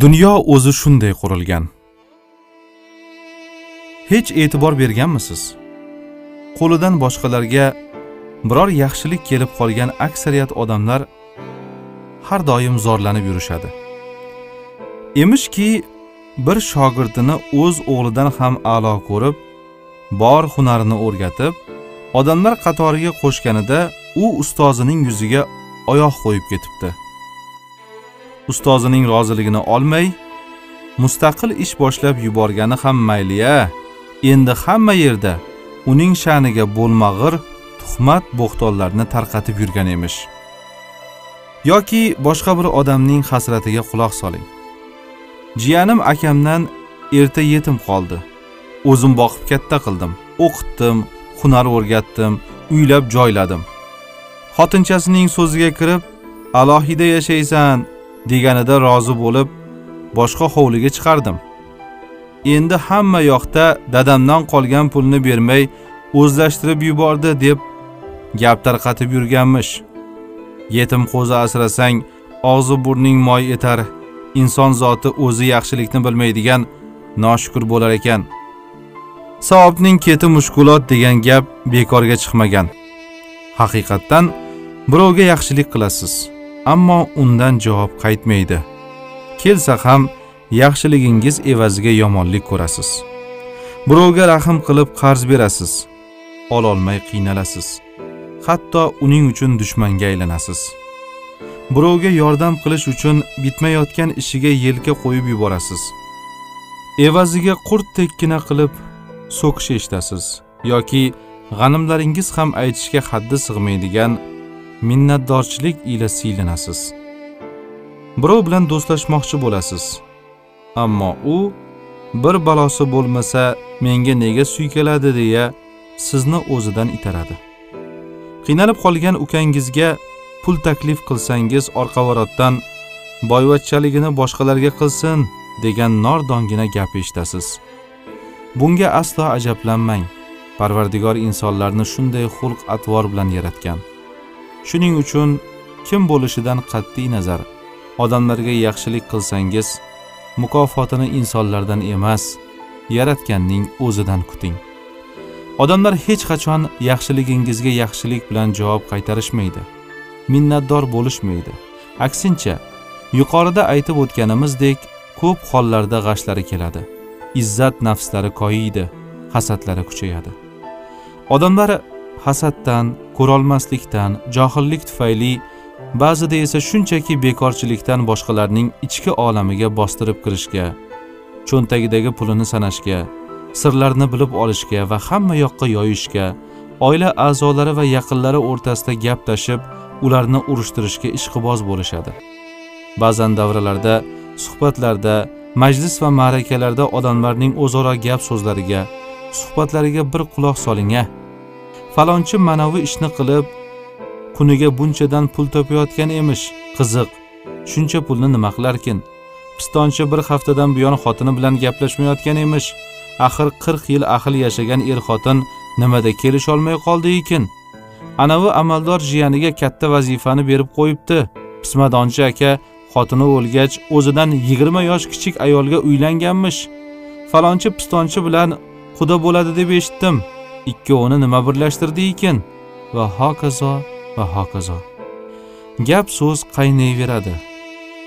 dunyo o'zi shunday qurilgan. Hech e'tibor berganmisiz? Qo'lidan boshqalarga biror yaxshilik kelib qolgan aksariyat odamlar har doim zorlanib yurishadi. Emishki bir shogirdini o'z o'g'lidan ham a'lo ko'rib bor hunarini o'rgatib odamlar qatoriga qo'shganida u ustozining yuziga oyoq qo'yib ketibdi. Ustozining roziligini olmay mustaqil ish boshlab yuborgani ham mayli-ya. Endi hamma yerda uning sha'niga bo'lmag'ir tuhmat bo'xtonlarni tarqatib yurgan emish. Yoki boshqa bir odamning hasratiga quloq soling. Jiyanim akamdan erta yetim qoldi. O'zim boqib katta qildim. O'qitdim hunar o'rgatdim uylab joyladim. Xotinchasining so'ziga kirib alohida yashaysan deganida rozi bo'lib boshqa hovliga chiqardim. Endi hamma yoqda dadamdan qolgan pulni bermay o'zlashtirib yubordi deb gap tarqatib yurganmish. Yetim qo'zi asrasang og'zi burning moy etar inson zoti o'zi yaxshilikni bilmaydigan noshukur bo'lar ekan. Savobning keti mushkulot degan gap bekorga chiqmagan. Haqiqatdan birovga yaxshilik qilasiz. Ammo undan javob qaytmaydi. Kelsa ham yaxshiligingiz evaziga yomonlik ko'rasiz. Birovga rahm qilib qarz berasiz. Ololmay qiynalasiz. Hatto uning uchun dushmanga aylanasiz. Birovga yordam qilish uchun bitmayotgan ishiga yelka qo'yib yuborasiz. Evaziga qurt tekkina qilib so'kish eshitasiz yoki g'animlaringiz ham aytishga haddi sig'maydigan minnatdorchilik ila siylanasiz. Birov bilan do'stlashmoqchi bo'lasiz. Ammo u bir balosi bo'lmasa menga nega suykaladi deya sizni o'zidan itaradi. Qiynalib qolgan ukangizga pul taklif qilsangiz orqavorotdan boyvachchaligini boshqalarga qilsin degan nordongina gap eshitasiz. Bunga aslo ajablanmang. Parvardigor insonlarni shunday xulq atvor bilan yaratgan. Shuning uchun kim bo'lishidan qat'iy nazar. Odamlarga yaxshilik qilsangiz mukofotini insonlardan emas yaratganning o'zidan kuting. Odamlar hech qachon yaxshiligingizga yaxshilik bilan javob qaytarishmaydi minnatdor bo'lishmaydi. Aksincha yuqorida aytib o'tganimizdek ko'p hollarda g'ashlari keladi. Izzat nafslari koyiydi hasadlari kuchayadi. Odamlar hasaddan ko'rolmaslikdan johillik tufayli ba'zida esa shunchaki bekorchilikdan boshqalarning ichki olamiga bostirib kirishga cho'ntagidagi pulini sanashga sirlarni bilib olishga va hamma yoqqa yoyishga oila a'zolari va yaqinlari o'rtasida gap tashib ularni urushtirishga ishqiboz bo'lishadi. Ba'zan davralarda suhbatlarda majlis va ma'rakalarda odamlarning o'zaro gap so'zlariga suhbatlariga bir quloq soling a falonchi manavi ishni qilib kuniga bunchadan pul topayotgan emish qiziq. Shuncha pulni nima qilarkin? Pistonchi bir haftadan buyon xotini bilan gaplashmayotgan emish axir qirq yil ahil yashagan er xotin nimada kelisholmay qoldi ekan? Anavi amaldor jiyaniga katta vazifani berib qo'yibdi. Pismadonchi aka xotini o'lgach o'zidan yigirma yosh kichik ayolga uylanganmish. Falonchi pistonchi bilan quda bo'ladi deb eshitdim. Ikkovini nima birlashtirdi ekan? Va hokazo va hokazo. Gap so'z qaynayveradi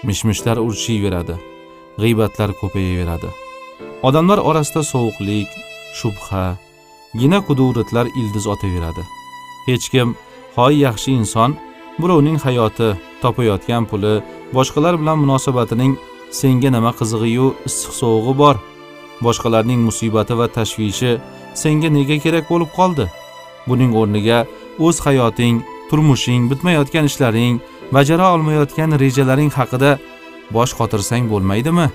mish mishlar urishiyveradi g'iybatlar ko'payaveradi. Odamlar orasida sovuqlik shubha gina kuduratlar ildiz otaveradi. Hech kim hoy yaxshi inson birovning hayoti topayotgan puli boshqalar bilan munosabatining senga nima qizig'iyu issiq sovug'i bor. Boshqalarning musibati va tashvishi senga nega kerak bo'lib qoldi? Buning o'rniga o'z hayoting turmushing bitmayotgan ishlaring bajara olmayotgan rejalaring haqida bosh qotirsang bo'lmaydimi?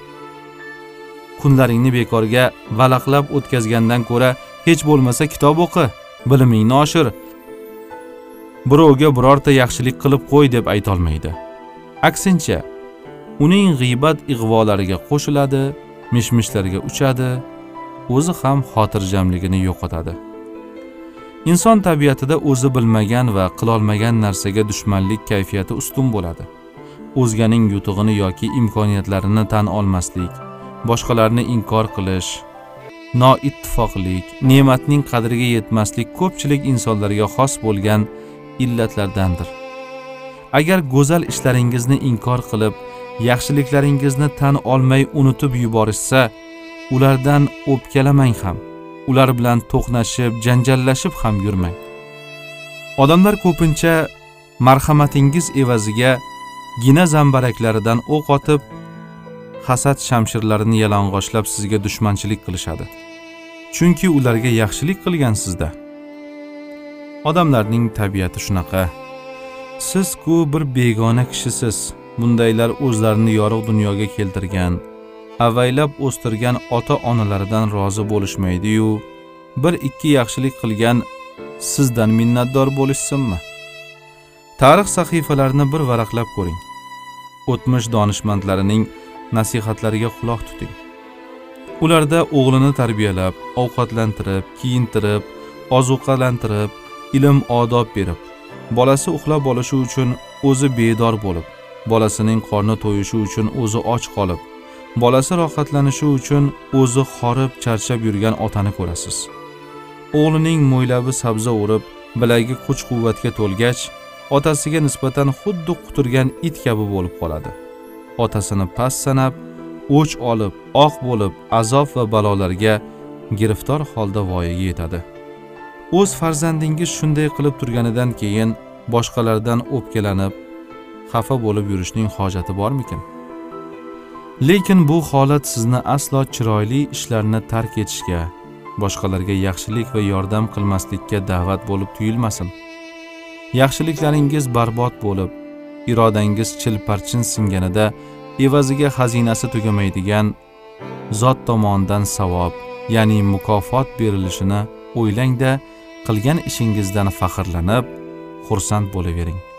Kunlaringni bekorga valaqlab o'tkazgandan ko'ra hech bo'lmasa kitob o'qi bilimingni oshir. Birovga birorta yaxshilik qilib qo'y deb aytolmaydi. Aksincha uning g'iybat ig'volariga qo'shiladi mish mishlarga uchadi o'zi ham xotirjamligini yo'qotadi. Inson tabiatida o'zi bilmagan va qilolmagan narsaga dushmanlik kayfiyati ustun bo'ladi. O'zganing yutug'ini yoki imkoniyatlarini tan olmaslik boshqalarni inkor qilish noittifoqlik ne'matning qadriga yetmaslik ko'pchilik insonlarga xos bo'lgan illatlardandir. Agar go'zal ishlaringizni inkor qilib yaxshiliklaringizni tan olmay unutib yuborishsa ulardan o'pkalamang ham ular bilan to'qnashib janjallashib ham yurmang. Odamlar ko'pincha marhamatingiz evaziga gina zambaraklaridan o'q otib hasad shamshirlarini yalang'ochlab sizga dushmanchilik qilishadi. Chunki ularga yaxshilik qilgansizda. Odamlarning tabiati shunaqa. Siz ku bir begona kishisiz. Bundaylar o'zlarini yorug' dunyoga keltirgan avaylab o'stirgan ota onalaridan rozi bo'lishmaydiyu bir ikki yaxshilik qilgan sizdan minnatdor bo'lishsinmi? Tarix sahifalarini bir varaqlab ko'ring. O'tmish donishmandlarining nasihatlariga quloq tuting. Ularda o'g'lini tarbiyalab ovqatlantirib kiyintirib ozuqalantirib ilm odob berib bolasi uxlab olishi uchun o'zi bedor bo'lib bolasining qorni to'yishi uchun o'zi och qolib bolasi rohatlanishi uchun o'zi horib charchab yurgan otani ko'rasiz. O'g'lining mo'ylabi sabza o'rib bilagi kuch quvvatga to'lgach otasiga nisbatan xuddi quturgan it kabi bo'lib qoladi. Otasini past sanab o'ch olib oq bo'lib azob va balolarga giriftor holda voyaga yetadi. O'z farzandingiz shunday qilib turganidan keyin boshqalardan o'pkalanib xafa bo'lib yurishning hojati bormikin? Lekin bu holat sizni aslo chiroyli ishlarni tark etishga boshqalarga yaxshilik va yordam qilmaslikka da'vat bo'lib tuyulmasin. Yaxshiliklaringiz barbod bo'lib irodangiz chilparchin singanida evaziga xazinasi tugamaydigan zot tomonidan savob ya'ni mukofot berilishini o'ylangda qilgan ishingizdan faxrlanib xursand bo'lavering.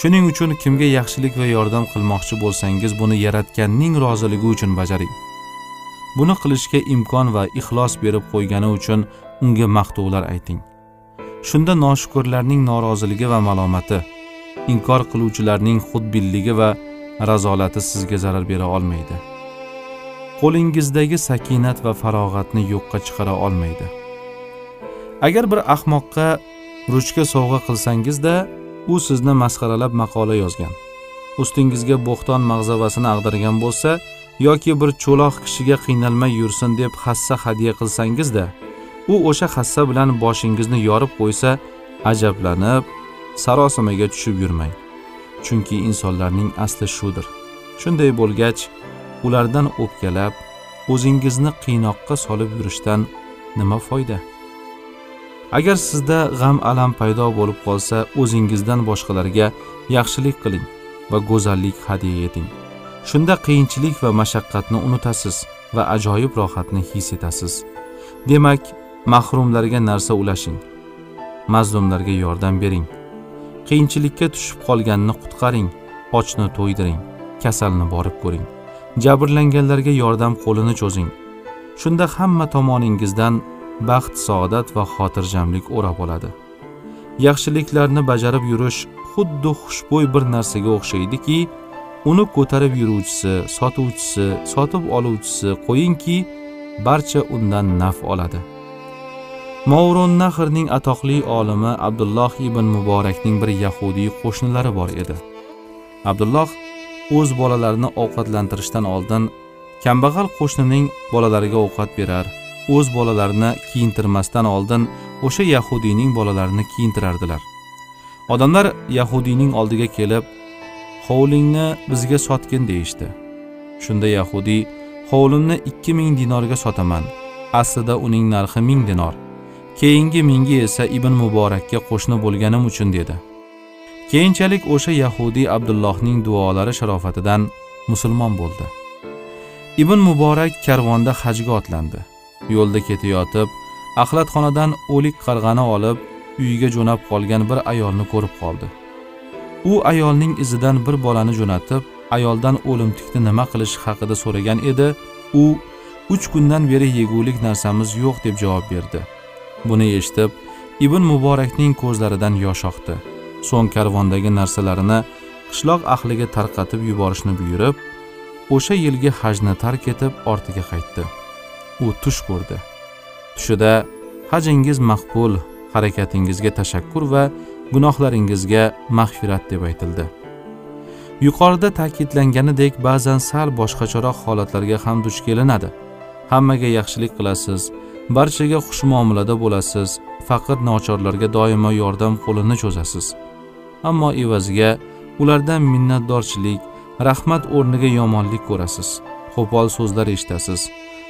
Shuning uchun kimga yaxshilik va yordam qilmoqchi bo'lsangiz buni yaratganning roziligi uchun bajaring. Buni qilishga imkon va ixlos berib qo'ygani uchun unga maqtovlar ayting. Shunda noshukurlarning noroziligi va malomati inkor qiluvchilarning xudbinligi va razolati sizga zarar bera olmaydi. Qo'lingizdagi sakinat va farog'atni yo'qqa chiqara olmaydi. Agar bir ahmoqqa ruchka sovg'a qilsangizda u sizni masxaralab maqola yozgan. Ustingizga bo'xton mag'zavasini ag'dargan bo'lsa yoki bir cho'loq kishiga qiynalmay yursin deb hassa hadya qilsangizda u o'sha hassa bilan boshingizni yorib qo'ysa ajablanib sarosimaga tushib yurmang. Chunki insonlarning asli shudir. Shunday bo'lgach ulardan o'pkalab o'zingizni qiynoqqa solib yurishdan nima foyda? Agar sizda g'am alam paydo bo'lib qolsa o'zingizdan boshqalarga yaxshilik qiling va go'zallik hadya eting. Shunda qiyinchilik va mashaqqatni unutasiz va ajoyib rohatni his etasiz. Demak mahrumlarga narsa ulashing mazlumlarga yordam bering. Qiyinchilikka tushib qolganni qutqaring ochni to'ydiring kasalni borib ko'ring. Jabrlanganlarga yordam qo'lini cho'zing. Shunda hamma tomoningizdan baxt saodat va xotirjamlik o'rab oladi. Yaxshiliklarni bajarib yurish xuddi xushbo'y bir narsaga o'xshaydiki uni ko'tarib yuruvchisi sotuvchisi sotib oluvchisi qo'yingki barcha undan naf oladi. Movrun nahrning atoqli olimi abdulloh ibn muborakning bir yahudiy qo'shnilari bor edi. Abdulloh o'z bolalarini ovqatlantirishdan oldin kambag'al qo'shnining bolalariga ovqat berar o'z bolalarini kiyintirmasdan oldin o'sha yahudiyning bolalarini kiyintirardilar. Odamlar yahudiyning oldiga kelib hovlingni bizga sotgin deyishdi. Shunda yahudiy hovlimni ikki ming dinorga sotaman aslida uning narxi ming dinor. Keyingi mingi esa ibn muborakka qo'shni bo'lganim uchun dedi. Keyinchalik o'sha yahudiy abdullohning duolari sharofatidan musulmon bo'ldi. Ibn muborak karvonda hajga otlandi. Yo'lda ketayotib axlatxonadan o'lik qarg'ani olib uyiga jo'nab qolgan bir ayolni ko'rib qoldi. U ayolning izidan bir bolani jo'natib ayoldan o'limtikni nima qilish haqida so'ragan edi. U uch kundan beri yegulik narsamiz yo'q deb javob berdi. Buni eshitib ibn muborakning ko'zlaridan yosh oqdi. So'ng karvondagi narsalarini qishloq ahliga tarqatib yuborishni buyurib o'sha yilgi hajni tark etib ortiga qaytdi. U tush ko'rdi. Tushida hajingiz maqbul harakatingizga tashakkur va gunohlaringizga mag'firat deb aytildi. Yuqorida ta'kidlanganidek ba'zan sal boshqacharoq holatlarga ham duch kelinadi. Hammaga yaxshilik qilasiz barchaga xushmuomalada bo'lasiz faqir nochorlarga doimo yordam qo'lini cho'zasiz. Ammo evaziga ulardan minnatdorchilik rahmat o'rniga yomonlik ko'rasiz qo'pol so'zlar eshitasiz.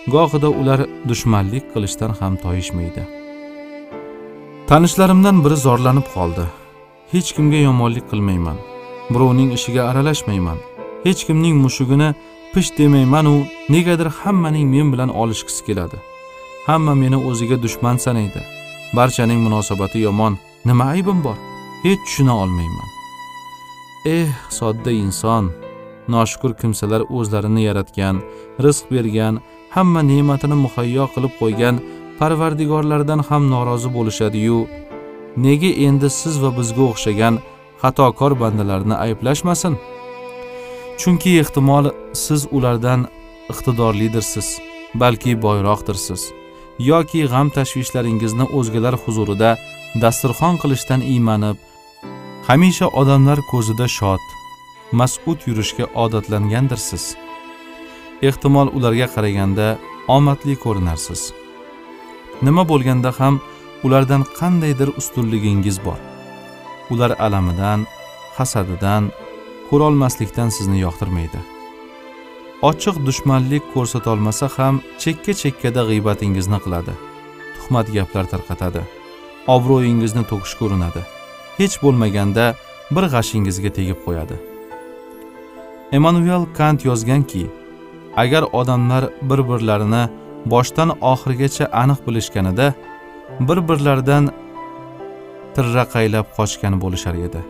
Gohida ular dushmanlik qilishdan ham toyishmaydi. Tanishlarimdan biri zorlanib qoldi. Hech kimga yomonlik qilmayman. Birovning ishiga aralashmayman. Hech kimning mushugini pish demaymanu negadir hammaning men bilan olishgisi keladi. Hamma meni o'ziga dushman sanaydi. Barchaning munosabati yomon. Nima aybim bor? Hech tushuna olmayman. Eh sodda inson. Noshukur kimsalar o'zlarini yaratgan rizq bergan hamma ne'matini muhayyo qilib qo'ygan parvardigorlaridan ham norozi bo'lishadi-yu. Nega endi siz va bizga o'xshagan xatokor bandalarni ayblashmasin? Chunki ehtimol siz ulardan iqtidorlidirsiz balki boyroqdirsiz. Yoki g'am tashvishlaringizni o'zgalar huzurida dasturxon qilishdan iymanib hamisha odamlar ko'zida shod mas'ud yurishga odatlangandirsiz. Ehtimol ularga qaraganda omadli ko'rinarsiz. Nima bo'lganda ham ulardan qandaydir ustunligingiz bor. Ular alamidan hasadidan ko'rolmaslikdan sizni yoqtirmaydi. Ochiq dushmanlik ko'rsatolmasa ham chekka chekkada g'iybatingizni qiladi. Tuhmat gaplar tarqatadi. Obro'yingizni to'kishga urinadi. Hech bo'lmaganda bir g'ashingizga tegib qo'yadi. Emmanuel kant yozganki agar odamlar bir birlarini boshdan oxirigacha aniq bilishganida bir birlaridan tirraqaylab qochgan bo'lishar edi.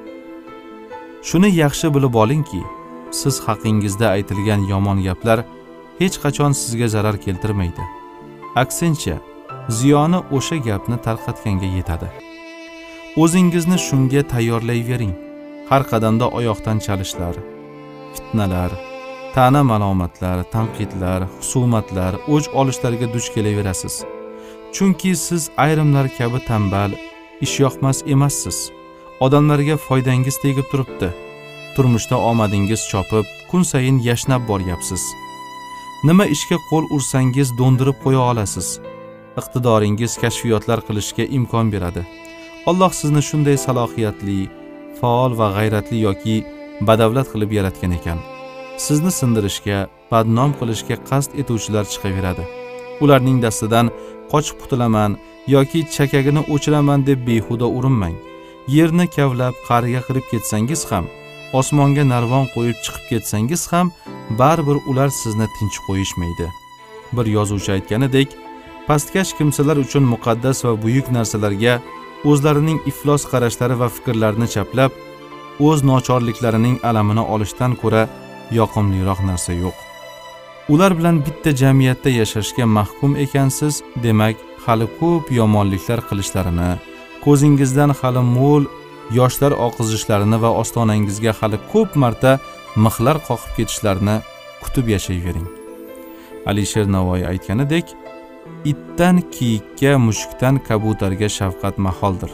Shuni yaxshi bilib olingki siz haqingizda aytilgan yomon gaplar hech qachon sizga zarar keltirmaydi. Aksincha ziyoni o'sha gapni tarqatganga yetadi. O'zingizni shunga tayyorlayvering. Har qadamda oyoqdan chalishlar fitnalar ta'na malomatlar tanqidlar husumatlar o'ch olishlarga duch kelaverasiz. Chunki siz ayrimlar kabi tanbal ishyoqmas emassiz. Odamlarga foydangiz tegib turibdi. Turmushda omadingiz chopib kun sayin yashnab boryapsiz. Nima ishga qo'l ursangiz do'ndirib qo'ya olasiz. Iqtidoringiz kashfiyotlar qilishga imkon beradi. Alloh sizni shunday salohiyatli faol va g'ayratli yoki badavlat qilib yaratgan ekan. Sizni sindirishga badnom qilishga qasd etuvchilar chiqaveradi. Ularning dastidan qochib qutulaman yoki chakagini o'chiraman deb behuda urinmang. Yerni kavlab qariga qirib ketsangiz ham osmonga narvon qo'yib chiqib ketsangiz ham baribir ular sizni tinch qo'yishmaydi. Bir yozuvchi aytganidek pastkash kimsalar uchun muqaddas va buyuk narsalarga o'zlarining iflos qarashlari va fikrlarini chaplab o'z nochorliklarining alamini olishdan ko'ra yoqimliroq narsa yo'q. Ular bilan bitta jamiyatda yashashga mahkum ekansiz demak hali ko'p yomonliklar qilishlarini ko'zingizdan hali mo'l yoshlar oqizishlarini va ostonangizga hali ko'p marta mixlar qoqib ketishlarini kutib yashayvering. Alisher navoiy aytganidek itdan kiyikka mushukdan kabutarga shafqat maholdir.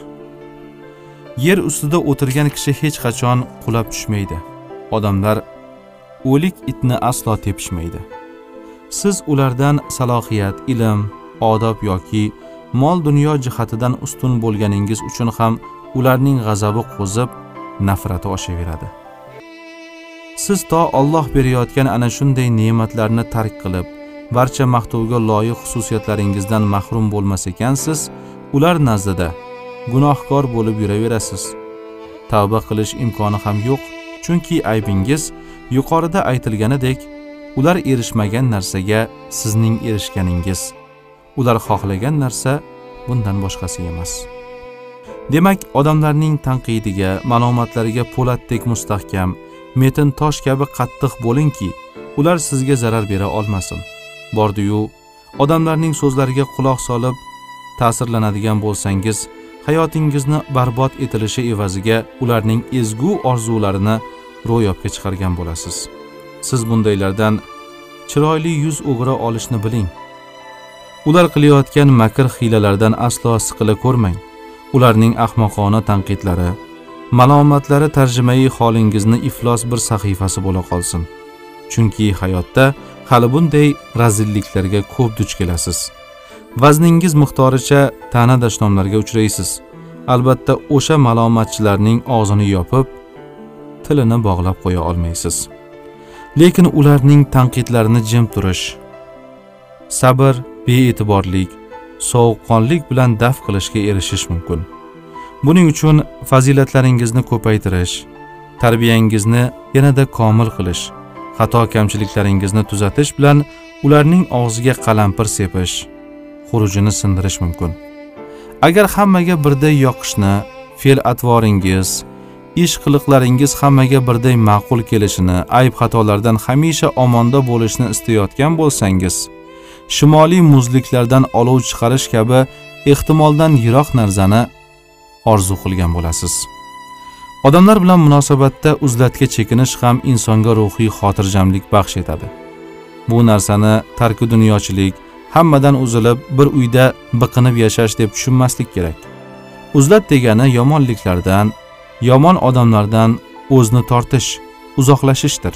Yer ustida o'tirgan kishi hech qachon qulab tushmaydi. Odamlar o'lik itni aslo tepishmaydi. Siz ulardan salohiyat ilm odob yoki mol dunyo jihatidan ustun bo'lganingiz uchun ham ularning g'azabi qo'zib nafrati oshaveradi. Siz to olloh berayotgan ana shunday ne'matlarni tark qilib barcha maqtovga loyiq xususiyatlaringizdan mahrum bo'lmas ekansiz ular nazdida gunohkor bo'lib yuraverasiz. Tavba qilish imkoni ham yo'q chunki aybingiz yuqorida aytilganidek ular erishmagan narsaga sizning erishganingiz. Ular xohlagan narsa bundan boshqasi emas. Demak odamlarning tanqidiga malomatlariga po'latdek mustahkam metin tosh kabi qattiq bo'lingki ular sizga zarar bera olmasin. Bordiyu odamlarning so'zlariga quloq solib ta'sirlanadigan bo'lsangiz hayotingizni barbod etilishi evaziga ularning ezgu orzularini ro'yobga chiqargan bo'lasiz. Siz bundaylardan chiroyli yuz o'gira olishni biling. Ular qilayotgan makr hiylalardan aslo siqila ko'rmang. Ularning ahmoqona tanqidlari malomatlari tarjimai holingizni iflos bir sahifasi bo'la qolsin. Chunki hayotda hali bunday razilliklarga ko'p duch kelasiz. Vazningiz miqdoricha ta'na dashnomlarga uchraysiz. Albatta o'sha malomatchilarning og'zini yopib tilini bog'lab qo'ya olmaysiz. Lekin ularning tanqidlarini jim turish sabr bee'tiborlik sovuqqonlik bilan daf qilishga erishish mumkin. Buning uchun fazilatlaringizni ko'paytirish tarbiyangizni yanada komil qilish xato kamchiliklaringizni tuzatish bilan ularning og'ziga qalampir sepish xurujini sindirish mumkin. Agar hammaga birday yoqishni fe'l atvoringiz ish qiliqlaringiz hammaga birday ma'qul kelishini ayb xatolardan hamisha omonda bo'lishni istayotgan bo'lsangiz shimoliy muzliklardan olov chiqarish kabi ehtimoldan yiroq narsani orzu qilgan bo'lasiz. Odamlar bilan munosabatda uzlatga chekinish ham insonga ruhiy xotirjamlik baxsh etadi. Bu narsani tarki dunyochilik hammadan uzilib bir uyda biqinib yashash deb tushunmaslik kerak. Uzlat degani yomonliklardan yomon odamlardan o'zni tortish uzoqlashishdir.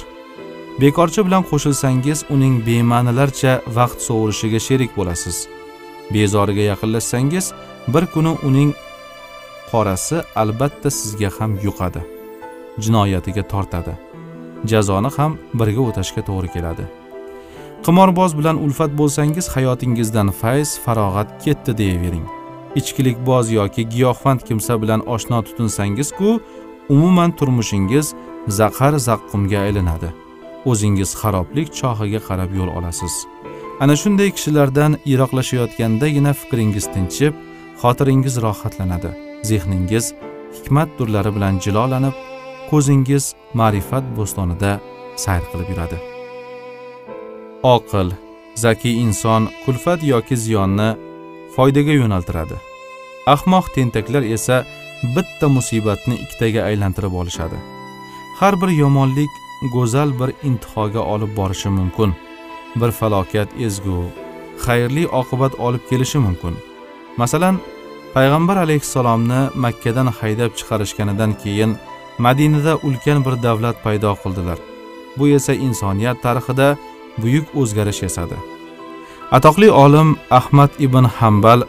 Bekorchi bilan qo'shilsangiz uning bema'nilarcha vaqt sovurishiga sherik bo'lasiz. Bezoriga yaqinlashsangiz bir kuni uning qorasi albatta sizga ham yuqadi jinoyatiga tortadi. Jazoni ham birga o'tashga to'g'ri keladi. Qimorboz bilan ulfat bo'lsangiz hayotingizdan fayz farog'at ketdi deyavering ichkilikboz yoki giyohvand kimsa bilan oshno tutinsangizku umuman turmushingiz zahar zaqqumga aylanadi. O'zingiz xaroblik chohiga qarab yo'l olasiz. Ana shunday kishilardan yiroqlashayotgandagina fikringiz tinchib xotiringiz rohatlanadi. Zehningiz hikmat durlari bilan jilolanib ko'zingiz ma'rifat bo'stonida sayr qilib yuradi. Oqil zakiy inson kulfat yoki ziyonni foydaga yo'naltiradi. Ahmoq tentaklar esa bitta musibatni ikkitaga aylantirib olishadi. Har bir yomonlik go'zal bir intihoga olib borishi mumkin. Bir falokat ezgu xayrli oqibat olib kelishi mumkin. Masalan payg'ambar alayhissalomni makkadan haydab chiqarishganidan keyin madinada ulkan bir davlat paydo qildilar. Bu esa insoniyat tarixida buyuk o'zgarish yasadi. Atoqli olim ahmad ibn hambal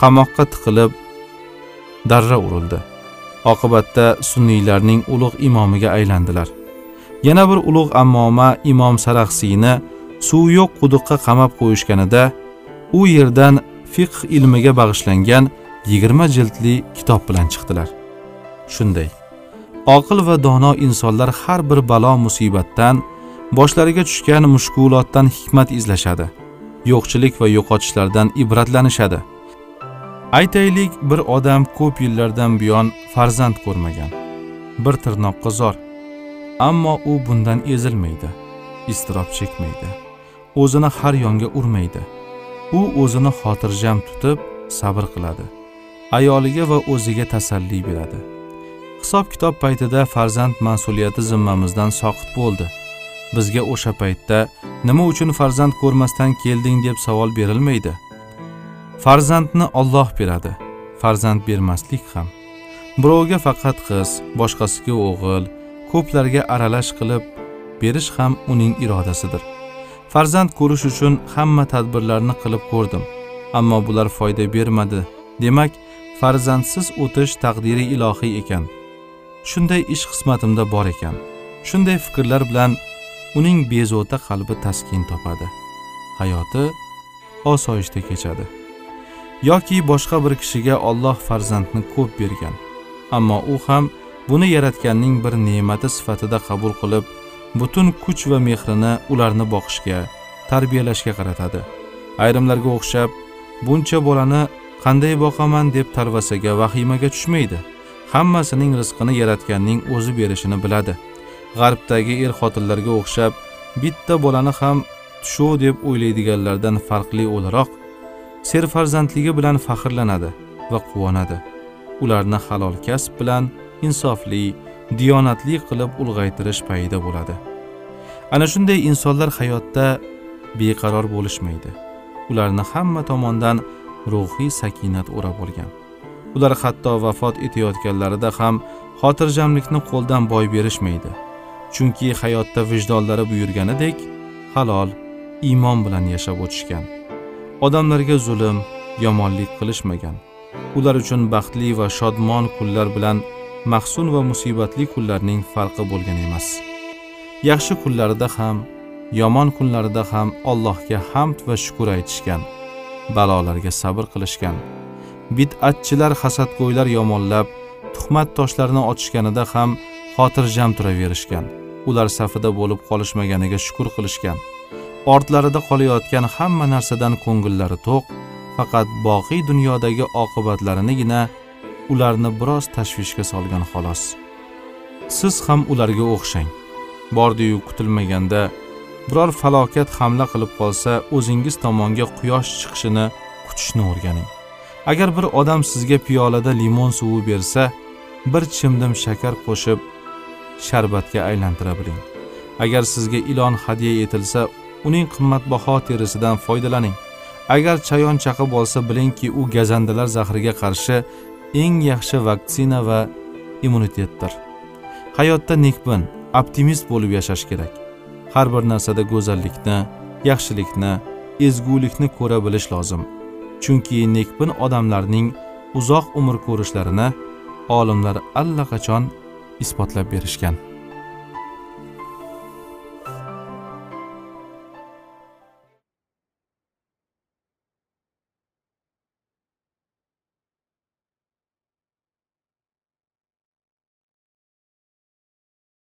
qamoqqa tiqilib darra urildi. Oqibatda sunniylarning ulug' imomiga aylandilar. Yana bir ulug' ammoma imom saraxsiyni suv yo'q quduqqa qamab qo'yishganida u yerdan fiqh ilmiga bag'ishlangan yigirma jildli kitob bilan chiqdilar. Shunday oqil va dono insonlar har bir balo musibatdan boshlariga tushgan mushkulotdan hikmat izlashadi. Yo'qchilik va yo'qotishlardan ibratlanishadi. Aytaylik bir odam ko'p yillardan buyon farzand ko'rmagan bir tirnoqqa zor. Ammo u bundan ezilmaydi iztirob chekmaydi o'zini har yonga urmaydi. U o'zini xotirjam tutib sabr qiladi ayoliga va o'ziga tasalli beradi. Hisob kitob paytida farzand mas'uliyati zimmamizdan soqit bo'ldi. Bizga o'sha paytda nima uchun farzand ko'rmasdan kelding deb savol berilmaydi. Farzandni Alloh beradi farzand bermaslik ham. Birovga faqat qiz boshqasiga o'g'il ko'plarga aralash qilib berish ham uning irodasidir. Farzand ko'rish uchun hamma tadbirlarni qilib ko'rdim ammo bular foyda bermadi. Demak farzandsiz o'tish taqdiri ilohiy ekan. Shunday ish qismatimda bor ekan. Shunday fikrlar bilan uning bezovta qalbi taskin topadi. Hayoti osoyishta kechadi. Yoki boshqa bir kishiga Alloh farzandni ko'p bergan ammo u ham buni yaratganning bir ne'mati sifatida qabul qilib butun kuch va mehrini ularni boqishga tarbiyalashga qaratadi. Ayrimlarga o'xshab buncha bolani qanday boqaman? deb talvasaga vahimaga tushmaydi. Hammasining rizqini yaratganning o'zi berishini biladi. G'arbdagi er xotinlarga o'xshab bitta bolani ham tushu deb o'ylaydiganlardan farqli o'laroq serfarzandligi bilan faxrlanadi va quvonadi. Ularni halol kasb bilan insofli diyonatli qilib ulg'aytirish payida bo'ladi. Ana shunday insonlar hayotda beqaror bo'lishmaydi. Ularni hamma tomondan ruhiy sakinat o'rab olgan. Ular hatto vafot etayotganlarida ham xotirjamlikni qo'ldan boy berishmaydi. Chunki hayotda vijdonlari buyurganidek halol iymon bilan yashab o'tishgan. Odamlarga zulm yomonlik qilishmagan. Ular uchun baxtli va shodmon kunlar bilan mahzun va musibatli kunlarning farqi bo'lgan emas. Yaxshi kunlarida ham yomon kunlarida ham allohga hamd va shukur aytishgan balolarga sabr qilishgan. Bid'atchilar hasadgo'ylar yomonlab tuhmat toshlarini otishganida ham xotirjam turaverishgan. Ular safida bo'lib qolishmaganiga shukur qilishgan. Ortlarida qolayotgan hamma narsadan ko'ngillari to'q faqat boqiy dunyodagi oqibatlarinigina ularni biroz tashvishga solgan xolos. Siz ham ularga o'xshang. Bordiyu kutilmaganda biror falokat hamla qilib qolsa o'zingiz tomonga quyosh chiqishini kutishni o'rganing. Agar bir odam sizga piyolada limon suvi bersa bir chimdim shakar qo'shib sharbatga aylantira biling. Agar sizga ilon hadya etilsa uning qimmatbaho terisidan foydalaning. Agar chayon chaqib olsa bilingki u gazandalar zahriga qarshi eng yaxshi vaksina va immunitetdir. Hayotda nekbin optimist bo'lib yashash kerak. Har bir narsada go'zallikni yaxshilikni ezgulikni ko'ra bilish lozim. Chunki nekbin odamlarning uzoq umr ko'rishlarini olimlar allaqachon isbotlab berishgan.